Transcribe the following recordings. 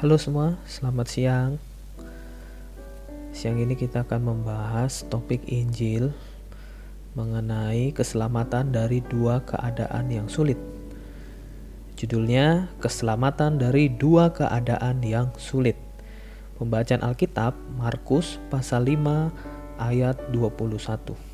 Halo semua, selamat siang. Siang ini kita akan membahas topik Injil mengenai keselamatan dari dua keadaan yang sulit. Judulnya Keselamatan dari Dua Keadaan yang Sulit. Pembacaan Alkitab Markus pasal 5 ayat 21.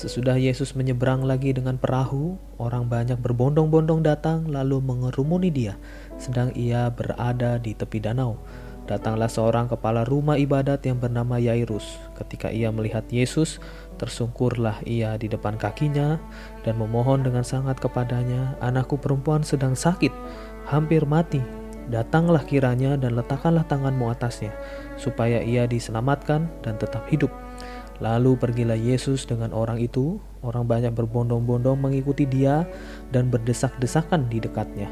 Sesudah Yesus menyeberang lagi dengan perahu, orang banyak berbondong-bondong datang lalu mengerumuni dia, sedang ia berada di tepi danau. Datanglah seorang kepala rumah ibadat yang bernama Yairus. Ketika ia melihat Yesus, tersungkurlah ia di depan kakinya dan memohon dengan sangat kepadanya, "Anakku perempuan sedang sakit, hampir mati. Datanglah kiranya dan letakkanlah tanganmu atasnya, supaya ia diselamatkan dan tetap hidup." Lalu pergilah Yesus dengan orang itu. Orang banyak berbondong-bondong mengikuti dia dan berdesak-desakan di dekatnya.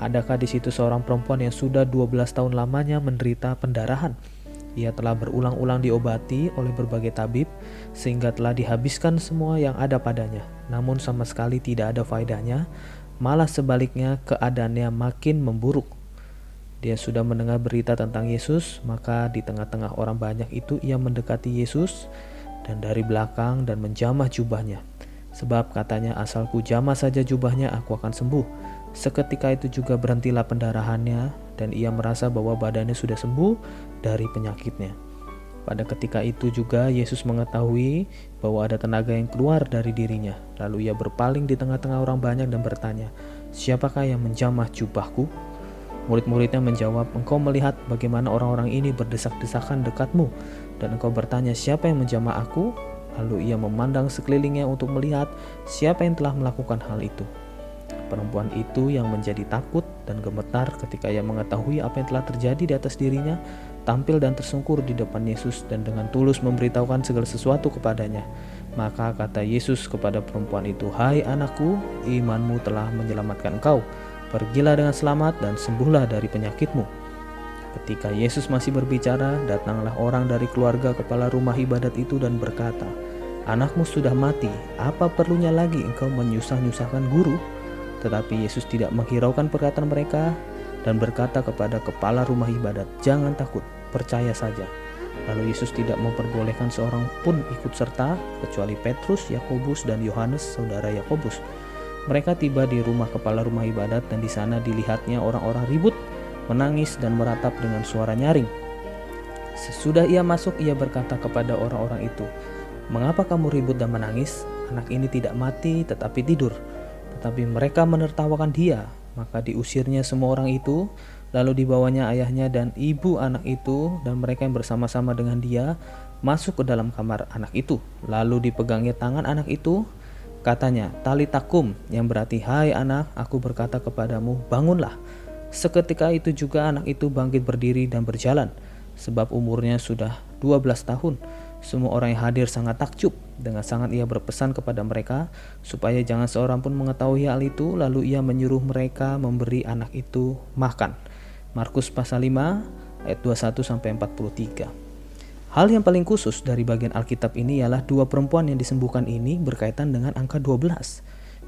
Adakah di situ seorang perempuan yang sudah 12 tahun lamanya menderita pendarahan? Ia telah berulang-ulang diobati oleh berbagai tabib sehingga telah dihabiskan semua yang ada padanya. Namun sama sekali tidak ada faedahnya, malah sebaliknya keadaannya makin memburuk. Dia sudah mendengar berita tentang Yesus, maka di tengah-tengah orang banyak itu ia mendekati Yesus dan dari belakang dan menjamah jubahnya. Sebab katanya asalku jamah saja jubahnya aku akan sembuh. Seketika itu juga berhentilah pendarahannya dan ia merasa bahwa badannya sudah sembuh dari penyakitnya. Pada ketika itu juga Yesus mengetahui bahwa ada tenaga yang keluar dari dirinya. Lalu ia berpaling di tengah-tengah orang banyak dan bertanya, "Siapakah yang menjamah jubahku?" Murid-muridnya menjawab, Engkau melihat bagaimana orang-orang ini berdesak-desakan dekatmu, dan engkau bertanya, siapa yang menjamah aku? Lalu ia memandang sekelilingnya untuk melihat siapa yang telah melakukan hal itu. Perempuan itu yang menjadi takut dan gemetar ketika ia mengetahui apa yang telah terjadi di atas dirinya, tampil dan tersungkur di depan Yesus dan dengan tulus memberitahukan segala sesuatu kepadanya. Maka kata Yesus kepada perempuan itu, Hai anakku, imanmu telah menyelamatkan engkau. Pergilah dengan selamat dan sembuhlah dari penyakitmu. Ketika Yesus masih berbicara, datanglah orang dari keluarga kepala rumah ibadat itu dan berkata, Anakmu sudah mati, apa perlunya lagi engkau menyusah-nyusahkan guru? Tetapi Yesus tidak menghiraukan perkataan mereka dan berkata kepada kepala rumah ibadat, Jangan takut, percaya saja. Lalu Yesus tidak memperbolehkan seorang pun ikut serta, kecuali Petrus, Yakobus, dan Yohanes, saudara Yakobus. Mereka tiba di rumah kepala rumah ibadat dan di sana dilihatnya orang-orang ribut, menangis dan meratap dengan suara nyaring. Sesudah ia masuk, ia berkata kepada orang-orang itu, "Mengapa kamu ribut dan menangis? Anak ini tidak mati, tetapi tidur." Tetapi mereka menertawakan dia, maka diusirnya semua orang itu, lalu dibawanya ayahnya dan ibu anak itu dan mereka yang bersama-sama dengan dia masuk ke dalam kamar anak itu. Lalu dipegangnya tangan anak itu Katanya, tali takum yang berarti, hai anak, aku berkata kepadamu, bangunlah. Seketika itu juga anak itu bangkit berdiri dan berjalan, sebab umurnya sudah 12 tahun. Semua orang yang hadir sangat takjub, dengan sangat ia berpesan kepada mereka, supaya jangan seorang pun mengetahui hal itu, lalu ia menyuruh mereka memberi anak itu makan. Markus pasal 5 ayat 21 sampai 43. Hal yang paling khusus dari bagian Alkitab ini ialah dua perempuan yang disembuhkan ini berkaitan dengan angka 12.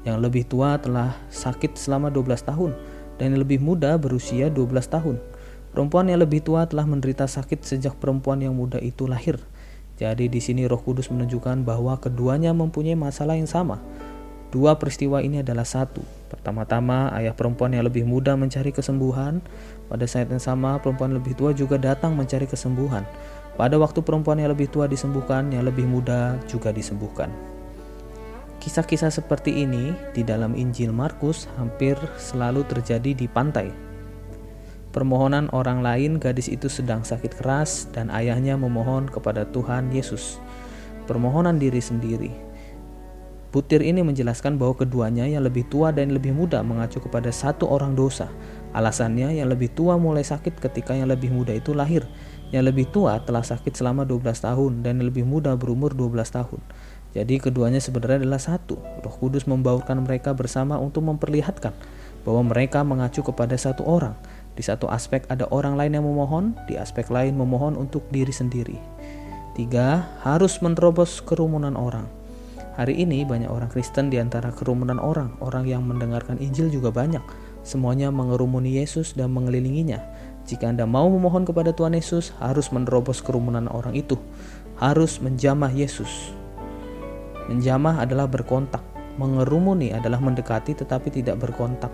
Yang lebih tua telah sakit selama 12 tahun dan yang lebih muda berusia 12 tahun. Perempuan yang lebih tua telah menderita sakit sejak perempuan yang muda itu lahir. Jadi di sini Roh Kudus menunjukkan bahwa keduanya mempunyai masalah yang sama. Dua peristiwa ini adalah satu. Pertama-tama, ayah perempuan yang lebih muda mencari kesembuhan. Pada saat yang sama, perempuan lebih tua juga datang mencari kesembuhan. Pada waktu perempuan yang lebih tua disembuhkan, yang lebih muda juga disembuhkan. Kisah-kisah seperti ini di dalam Injil Markus hampir selalu terjadi di pantai. Permohonan orang lain, gadis itu sedang sakit keras, dan ayahnya memohon kepada Tuhan Yesus. Permohonan diri sendiri. Butir ini menjelaskan bahwa keduanya yang lebih tua dan lebih muda mengacu kepada satu orang dosa. Alasannya yang lebih tua mulai sakit ketika yang lebih muda itu lahir yang lebih tua telah sakit selama 12 tahun dan yang lebih muda berumur 12 tahun. Jadi keduanya sebenarnya adalah satu. Roh Kudus membaurkan mereka bersama untuk memperlihatkan bahwa mereka mengacu kepada satu orang. Di satu aspek ada orang lain yang memohon, di aspek lain memohon untuk diri sendiri. Tiga, harus menerobos kerumunan orang. Hari ini banyak orang Kristen di antara kerumunan orang, orang yang mendengarkan Injil juga banyak. Semuanya mengerumuni Yesus dan mengelilinginya Jika Anda mau memohon kepada Tuhan Yesus, harus menerobos kerumunan orang itu, harus menjamah Yesus. Menjamah adalah berkontak, mengerumuni adalah mendekati tetapi tidak berkontak.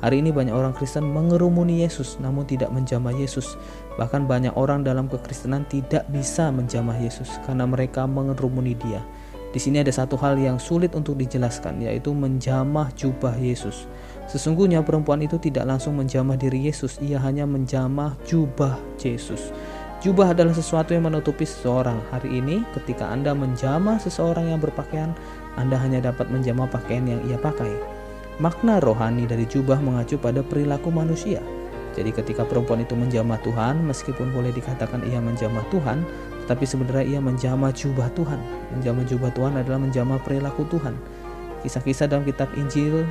Hari ini banyak orang Kristen mengerumuni Yesus namun tidak menjamah Yesus. Bahkan banyak orang dalam kekristenan tidak bisa menjamah Yesus karena mereka mengerumuni Dia. Di sini ada satu hal yang sulit untuk dijelaskan, yaitu menjamah jubah Yesus. Sesungguhnya perempuan itu tidak langsung menjamah diri Yesus, ia hanya menjamah jubah Yesus. Jubah adalah sesuatu yang menutupi seseorang. Hari ini, ketika Anda menjamah seseorang yang berpakaian, Anda hanya dapat menjamah pakaian yang ia pakai. Makna rohani dari jubah mengacu pada perilaku manusia. Jadi ketika perempuan itu menjamah Tuhan, meskipun boleh dikatakan ia menjamah Tuhan, tapi sebenarnya ia menjamah jubah Tuhan. Menjamah jubah Tuhan adalah menjamah perilaku Tuhan. Kisah-kisah dalam kitab Injil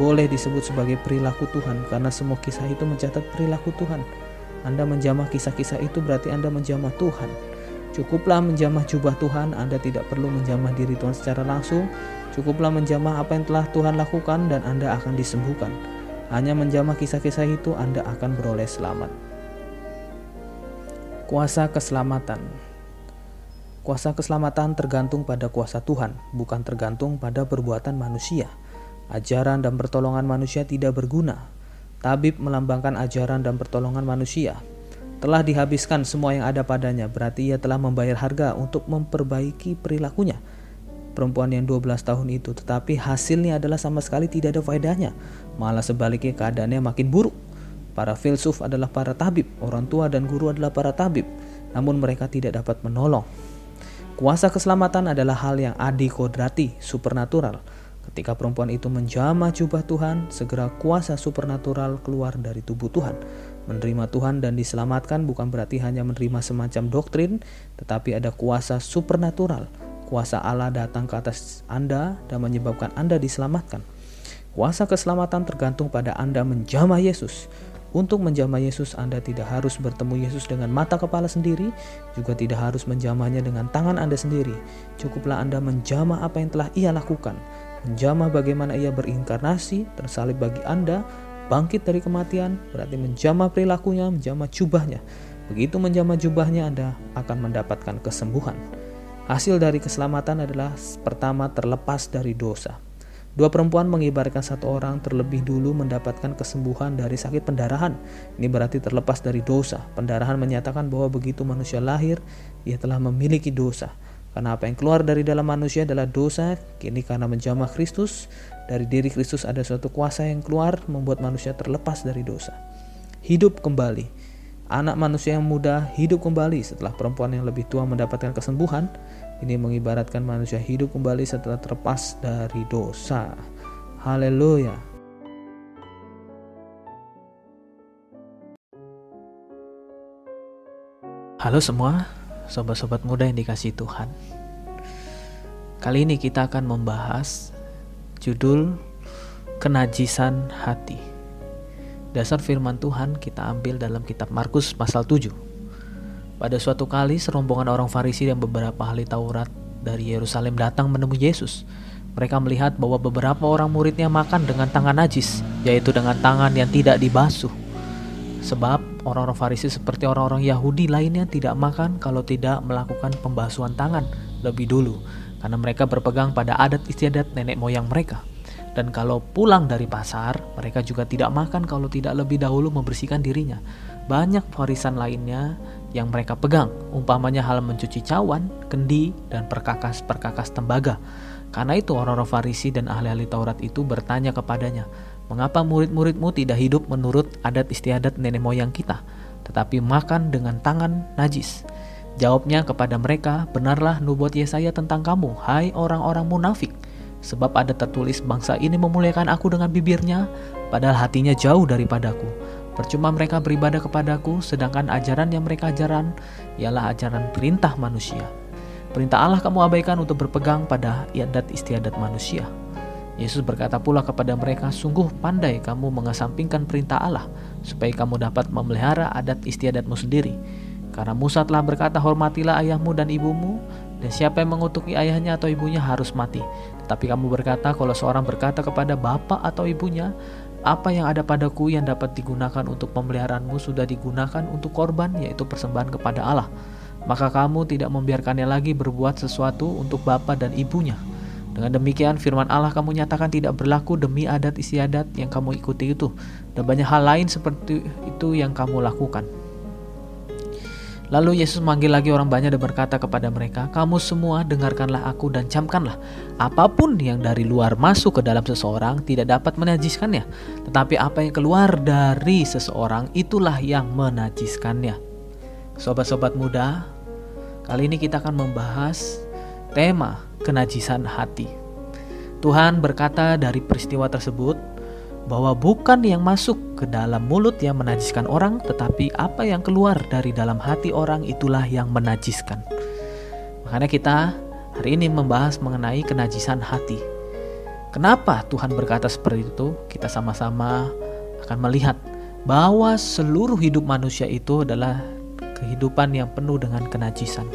boleh disebut sebagai perilaku Tuhan karena semua kisah itu mencatat perilaku Tuhan. Anda menjamah kisah-kisah itu berarti Anda menjamah Tuhan. Cukuplah menjamah jubah Tuhan, Anda tidak perlu menjamah diri Tuhan secara langsung. Cukuplah menjamah apa yang telah Tuhan lakukan dan Anda akan disembuhkan. Hanya menjamah kisah-kisah itu Anda akan beroleh selamat. Kuasa keselamatan. Kuasa keselamatan tergantung pada kuasa Tuhan, bukan tergantung pada perbuatan manusia. Ajaran dan pertolongan manusia tidak berguna. Tabib melambangkan ajaran dan pertolongan manusia. Telah dihabiskan semua yang ada padanya, berarti ia telah membayar harga untuk memperbaiki perilakunya. Perempuan yang 12 tahun itu, tetapi hasilnya adalah sama sekali tidak ada faedahnya. Malah sebaliknya keadaannya makin buruk. Para filsuf adalah para tabib, orang tua dan guru adalah para tabib, namun mereka tidak dapat menolong. Kuasa keselamatan adalah hal yang adikodrati, supernatural. Ketika perempuan itu menjamah jubah Tuhan, segera kuasa supernatural keluar dari tubuh Tuhan. Menerima Tuhan dan diselamatkan bukan berarti hanya menerima semacam doktrin, tetapi ada kuasa supernatural. Kuasa Allah datang ke atas Anda dan menyebabkan Anda diselamatkan. Kuasa keselamatan tergantung pada Anda menjamah Yesus. Untuk menjamah Yesus, Anda tidak harus bertemu Yesus dengan mata kepala sendiri, juga tidak harus menjamahnya dengan tangan Anda sendiri. Cukuplah Anda menjamah apa yang telah Ia lakukan, menjamah bagaimana Ia berinkarnasi, tersalib bagi Anda, bangkit dari kematian, berarti menjamah perilakunya, menjamah jubahnya. Begitu menjamah jubahnya, Anda akan mendapatkan kesembuhan. Hasil dari keselamatan adalah pertama terlepas dari dosa. Dua perempuan mengibarkan satu orang terlebih dulu mendapatkan kesembuhan dari sakit pendarahan. Ini berarti terlepas dari dosa. Pendarahan menyatakan bahwa begitu manusia lahir, ia telah memiliki dosa. Karena apa yang keluar dari dalam manusia adalah dosa, kini karena menjamah Kristus, dari diri Kristus ada suatu kuasa yang keluar membuat manusia terlepas dari dosa. Hidup kembali. Anak manusia yang muda hidup kembali setelah perempuan yang lebih tua mendapatkan kesembuhan, ini mengibaratkan manusia hidup kembali setelah terlepas dari dosa. Haleluya. Halo semua, sobat-sobat muda yang dikasih Tuhan. Kali ini kita akan membahas judul kenajisan hati. Dasar firman Tuhan kita ambil dalam kitab Markus pasal 7 pada suatu kali serombongan orang Farisi dan beberapa ahli Taurat dari Yerusalem datang menemui Yesus. Mereka melihat bahwa beberapa orang muridnya makan dengan tangan najis, yaitu dengan tangan yang tidak dibasuh. Sebab orang-orang Farisi seperti orang-orang Yahudi lainnya tidak makan kalau tidak melakukan pembasuhan tangan lebih dulu, karena mereka berpegang pada adat istiadat nenek moyang mereka. Dan kalau pulang dari pasar, mereka juga tidak makan kalau tidak lebih dahulu membersihkan dirinya. Banyak warisan lainnya yang mereka pegang, umpamanya hal mencuci cawan, kendi, dan perkakas-perkakas tembaga. Karena itu orang-orang Farisi dan ahli-ahli Taurat itu bertanya kepadanya, mengapa murid-muridmu tidak hidup menurut adat istiadat nenek moyang kita, tetapi makan dengan tangan najis? Jawabnya kepada mereka, benarlah nubuat Yesaya tentang kamu, hai orang-orang munafik. Sebab ada tertulis bangsa ini memuliakan aku dengan bibirnya, padahal hatinya jauh daripadaku. Percuma mereka beribadah kepadaku, sedangkan ajaran yang mereka ajaran ialah ajaran perintah manusia. Perintah Allah kamu abaikan untuk berpegang pada iadat istiadat manusia. Yesus berkata pula kepada mereka, sungguh pandai kamu mengesampingkan perintah Allah, supaya kamu dapat memelihara adat istiadatmu sendiri. Karena Musa telah berkata, hormatilah ayahmu dan ibumu, dan siapa yang mengutuki ayahnya atau ibunya harus mati. Tetapi kamu berkata, kalau seorang berkata kepada bapak atau ibunya, apa yang ada padaku yang dapat digunakan untuk pemeliharaanmu sudah digunakan untuk korban, yaitu persembahan kepada Allah. Maka kamu tidak membiarkannya lagi berbuat sesuatu untuk bapa dan ibunya. Dengan demikian firman Allah kamu nyatakan tidak berlaku demi adat istiadat yang kamu ikuti itu. Dan banyak hal lain seperti itu yang kamu lakukan. Lalu Yesus memanggil lagi orang banyak dan berkata kepada mereka, "Kamu semua dengarkanlah aku dan camkanlah. Apa pun yang dari luar masuk ke dalam seseorang tidak dapat menajiskannya, tetapi apa yang keluar dari seseorang itulah yang menajiskannya." Sobat-sobat muda, kali ini kita akan membahas tema kenajisan hati. Tuhan berkata dari peristiwa tersebut, bahwa bukan yang masuk ke dalam mulut yang menajiskan orang, tetapi apa yang keluar dari dalam hati orang itulah yang menajiskan. Makanya kita hari ini membahas mengenai kenajisan hati. Kenapa Tuhan berkata seperti itu? Kita sama-sama akan melihat bahwa seluruh hidup manusia itu adalah kehidupan yang penuh dengan kenajisan.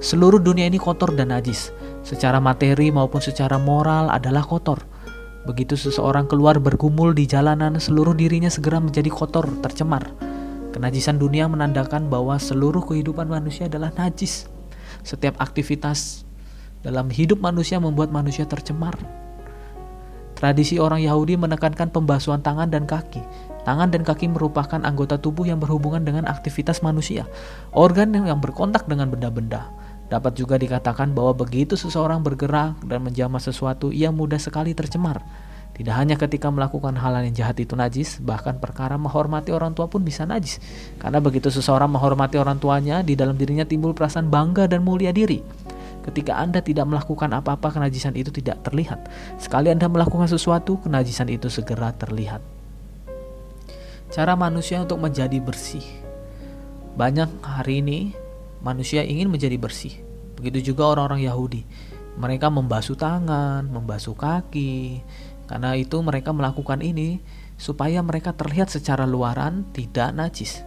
Seluruh dunia ini kotor dan najis, secara materi maupun secara moral adalah kotor. Begitu seseorang keluar bergumul di jalanan, seluruh dirinya segera menjadi kotor, tercemar. Kenajisan dunia menandakan bahwa seluruh kehidupan manusia adalah najis. Setiap aktivitas dalam hidup manusia membuat manusia tercemar. Tradisi orang Yahudi menekankan pembasuhan tangan dan kaki. Tangan dan kaki merupakan anggota tubuh yang berhubungan dengan aktivitas manusia, organ yang berkontak dengan benda-benda. Dapat juga dikatakan bahwa begitu seseorang bergerak dan menjamah sesuatu, ia mudah sekali tercemar. Tidak hanya ketika melakukan hal yang jahat itu najis, bahkan perkara menghormati orang tua pun bisa najis. Karena begitu seseorang menghormati orang tuanya, di dalam dirinya timbul perasaan bangga dan mulia diri. Ketika Anda tidak melakukan apa-apa, kenajisan itu tidak terlihat. Sekali Anda melakukan sesuatu, kenajisan itu segera terlihat. Cara manusia untuk menjadi bersih. Banyak hari ini manusia ingin menjadi bersih. Begitu juga orang-orang Yahudi. Mereka membasuh tangan, membasuh kaki. Karena itu mereka melakukan ini supaya mereka terlihat secara luaran tidak najis.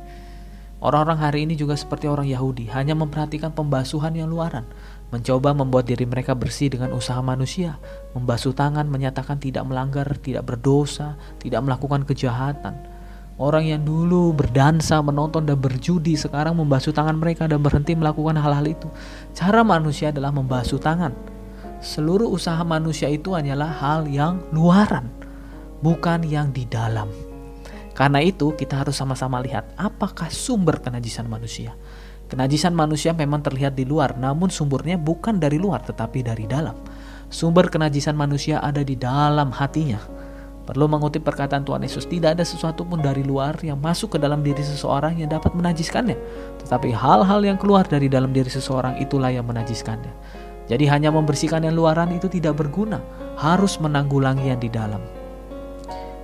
Orang-orang hari ini juga seperti orang Yahudi, hanya memperhatikan pembasuhan yang luaran, mencoba membuat diri mereka bersih dengan usaha manusia, membasuh tangan menyatakan tidak melanggar, tidak berdosa, tidak melakukan kejahatan. Orang yang dulu berdansa, menonton dan berjudi sekarang membasuh tangan mereka dan berhenti melakukan hal-hal itu. Cara manusia adalah membasuh tangan. Seluruh usaha manusia itu hanyalah hal yang luaran, bukan yang di dalam. Karena itu kita harus sama-sama lihat apakah sumber kenajisan manusia. Kenajisan manusia memang terlihat di luar, namun sumbernya bukan dari luar tetapi dari dalam. Sumber kenajisan manusia ada di dalam hatinya Perlu mengutip perkataan Tuhan Yesus, tidak ada sesuatu pun dari luar yang masuk ke dalam diri seseorang yang dapat menajiskannya. Tetapi hal-hal yang keluar dari dalam diri seseorang itulah yang menajiskannya. Jadi hanya membersihkan yang luaran itu tidak berguna, harus menanggulangi yang di dalam.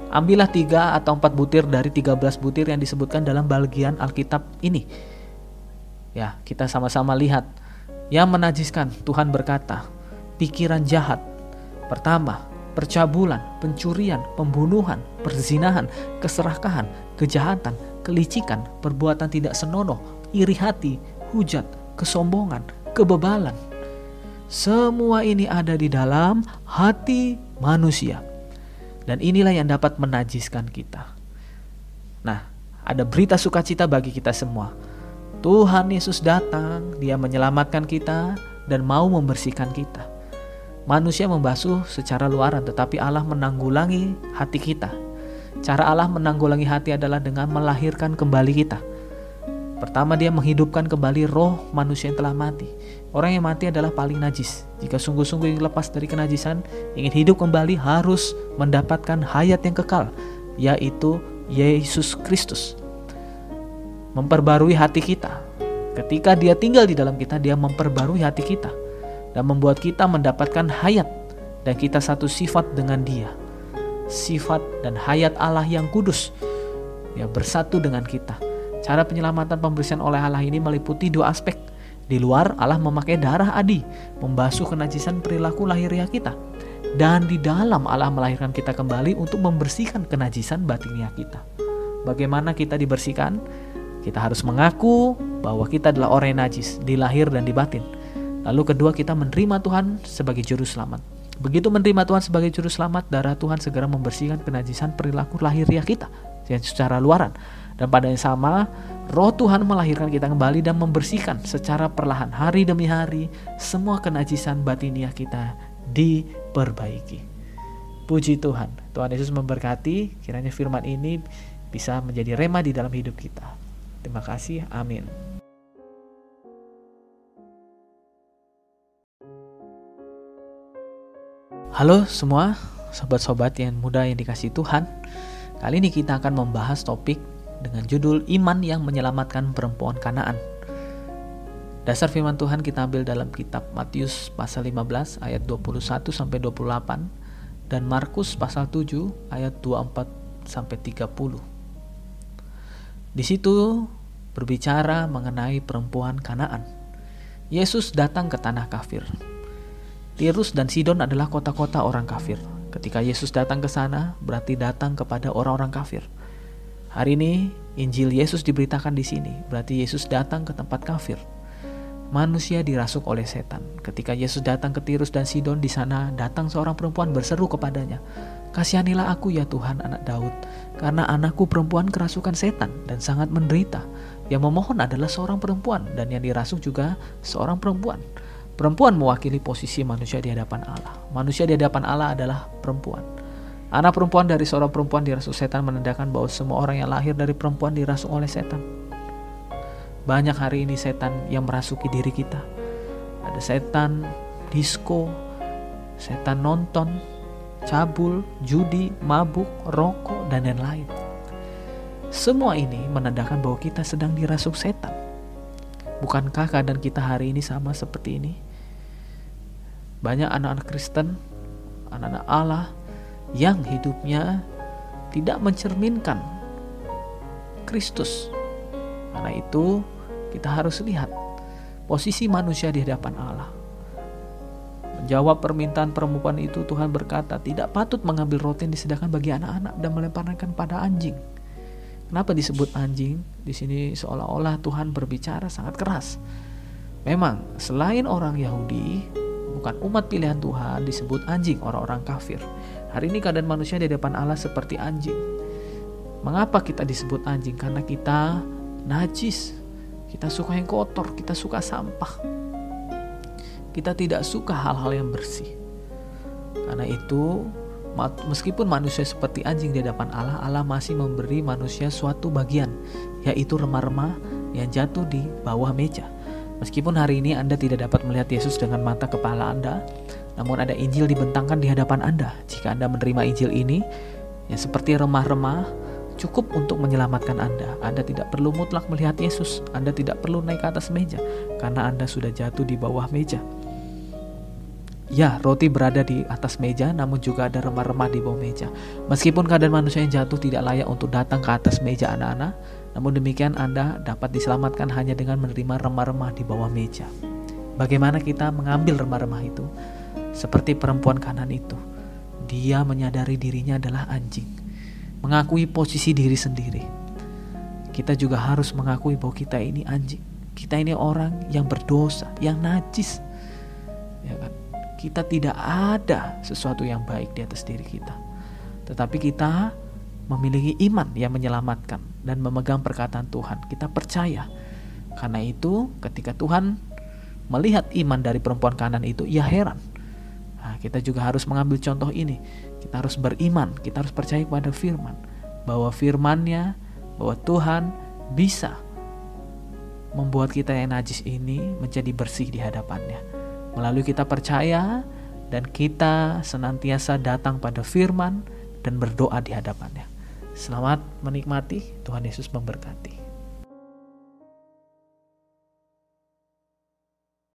Ambillah tiga atau empat butir dari tiga belas butir yang disebutkan dalam bagian Alkitab ini. Ya, kita sama-sama lihat. Yang menajiskan, Tuhan berkata, pikiran jahat. Pertama, percabulan, pencurian, pembunuhan, perzinahan, keserakahan, kejahatan, kelicikan, perbuatan tidak senonoh, iri hati, hujat, kesombongan, kebebalan. Semua ini ada di dalam hati manusia. Dan inilah yang dapat menajiskan kita. Nah, ada berita sukacita bagi kita semua. Tuhan Yesus datang, Dia menyelamatkan kita dan mau membersihkan kita. Manusia membasuh secara luaran, tetapi Allah menanggulangi hati kita. Cara Allah menanggulangi hati adalah dengan melahirkan kembali kita. Pertama, Dia menghidupkan kembali roh manusia yang telah mati. Orang yang mati adalah paling najis. Jika sungguh-sungguh ingin lepas dari kenajisan, ingin hidup kembali, harus mendapatkan hayat yang kekal, yaitu Yesus Kristus. Memperbarui hati kita. Ketika Dia tinggal di dalam kita, Dia memperbarui hati kita dan membuat kita mendapatkan hayat dan kita satu sifat dengan dia. Sifat dan hayat Allah yang kudus ya bersatu dengan kita. Cara penyelamatan pembersihan oleh Allah ini meliputi dua aspek. Di luar Allah memakai darah adi membasuh kenajisan perilaku lahiriah kita. Dan di dalam Allah melahirkan kita kembali untuk membersihkan kenajisan batinnya kita. Bagaimana kita dibersihkan? Kita harus mengaku bahwa kita adalah orang yang najis, di lahir dan di batin Lalu kedua kita menerima Tuhan sebagai juru selamat. Begitu menerima Tuhan sebagai juru selamat, darah Tuhan segera membersihkan kenajisan perilaku lahiriah kita yang secara luaran. Dan pada yang sama, roh Tuhan melahirkan kita kembali dan membersihkan secara perlahan hari demi hari semua kenajisan batiniah kita diperbaiki. Puji Tuhan. Tuhan Yesus memberkati, kiranya firman ini bisa menjadi rema di dalam hidup kita. Terima kasih. Amin. Halo semua, sobat-sobat yang muda yang dikasih Tuhan. Kali ini kita akan membahas topik dengan judul Iman yang Menyelamatkan Perempuan Kanaan. Dasar firman Tuhan kita ambil dalam kitab Matius pasal 15 ayat 21 sampai 28 dan Markus pasal 7 ayat 24 sampai 30. Di situ berbicara mengenai perempuan Kanaan. Yesus datang ke tanah kafir Tirus dan Sidon adalah kota-kota orang kafir. Ketika Yesus datang ke sana, berarti datang kepada orang-orang kafir. Hari ini Injil Yesus diberitakan di sini, berarti Yesus datang ke tempat kafir. Manusia dirasuk oleh setan. Ketika Yesus datang ke Tirus dan Sidon di sana, datang seorang perempuan berseru kepadanya, "Kasihanilah aku ya Tuhan, anak Daud, karena anakku perempuan kerasukan setan dan sangat menderita." Yang memohon adalah seorang perempuan dan yang dirasuk juga seorang perempuan. Perempuan mewakili posisi manusia di hadapan Allah. Manusia di hadapan Allah adalah perempuan. Anak perempuan dari seorang perempuan dirasuk setan menandakan bahwa semua orang yang lahir dari perempuan dirasuk oleh setan. Banyak hari ini setan yang merasuki diri kita. Ada setan disco, setan nonton, cabul, judi, mabuk, rokok, dan lain-lain. Semua ini menandakan bahwa kita sedang dirasuk setan. Bukankah keadaan kita hari ini sama seperti ini? Banyak anak-anak Kristen, anak-anak Allah yang hidupnya tidak mencerminkan Kristus. Karena itu kita harus lihat posisi manusia di hadapan Allah. Menjawab permintaan perempuan itu Tuhan berkata tidak patut mengambil roti yang disediakan bagi anak-anak dan melemparkan pada anjing. Kenapa disebut anjing? Di sini seolah-olah Tuhan berbicara sangat keras. Memang selain orang Yahudi, bukan umat pilihan Tuhan disebut anjing orang-orang kafir. Hari ini keadaan manusia di depan Allah seperti anjing. Mengapa kita disebut anjing? Karena kita najis. Kita suka yang kotor, kita suka sampah. Kita tidak suka hal-hal yang bersih. Karena itu, meskipun manusia seperti anjing di depan Allah, Allah masih memberi manusia suatu bagian, yaitu remah-remah yang jatuh di bawah meja. Meskipun hari ini Anda tidak dapat melihat Yesus dengan mata kepala Anda, namun ada Injil dibentangkan di hadapan Anda. Jika Anda menerima Injil ini, yang seperti remah-remah, cukup untuk menyelamatkan Anda. Anda tidak perlu mutlak melihat Yesus, Anda tidak perlu naik ke atas meja, karena Anda sudah jatuh di bawah meja. Ya, roti berada di atas meja, namun juga ada remah-remah di bawah meja. Meskipun keadaan manusia yang jatuh tidak layak untuk datang ke atas meja anak-anak, namun demikian Anda dapat diselamatkan hanya dengan menerima remah-remah di bawah meja. Bagaimana kita mengambil remah-remah itu? Seperti perempuan kanan itu. Dia menyadari dirinya adalah anjing. Mengakui posisi diri sendiri. Kita juga harus mengakui bahwa kita ini anjing. Kita ini orang yang berdosa, yang najis. Ya kan? Kita tidak ada sesuatu yang baik di atas diri kita. Tetapi kita memiliki iman yang menyelamatkan dan memegang perkataan Tuhan. Kita percaya. Karena itu, ketika Tuhan melihat iman dari perempuan kanan itu, ia heran. Nah, kita juga harus mengambil contoh ini. Kita harus beriman, kita harus percaya kepada firman. Bahwa firmannya, bahwa Tuhan bisa membuat kita yang najis ini menjadi bersih di hadapannya. Melalui kita percaya dan kita senantiasa datang pada firman dan berdoa di hadapannya. Selamat menikmati, Tuhan Yesus memberkati.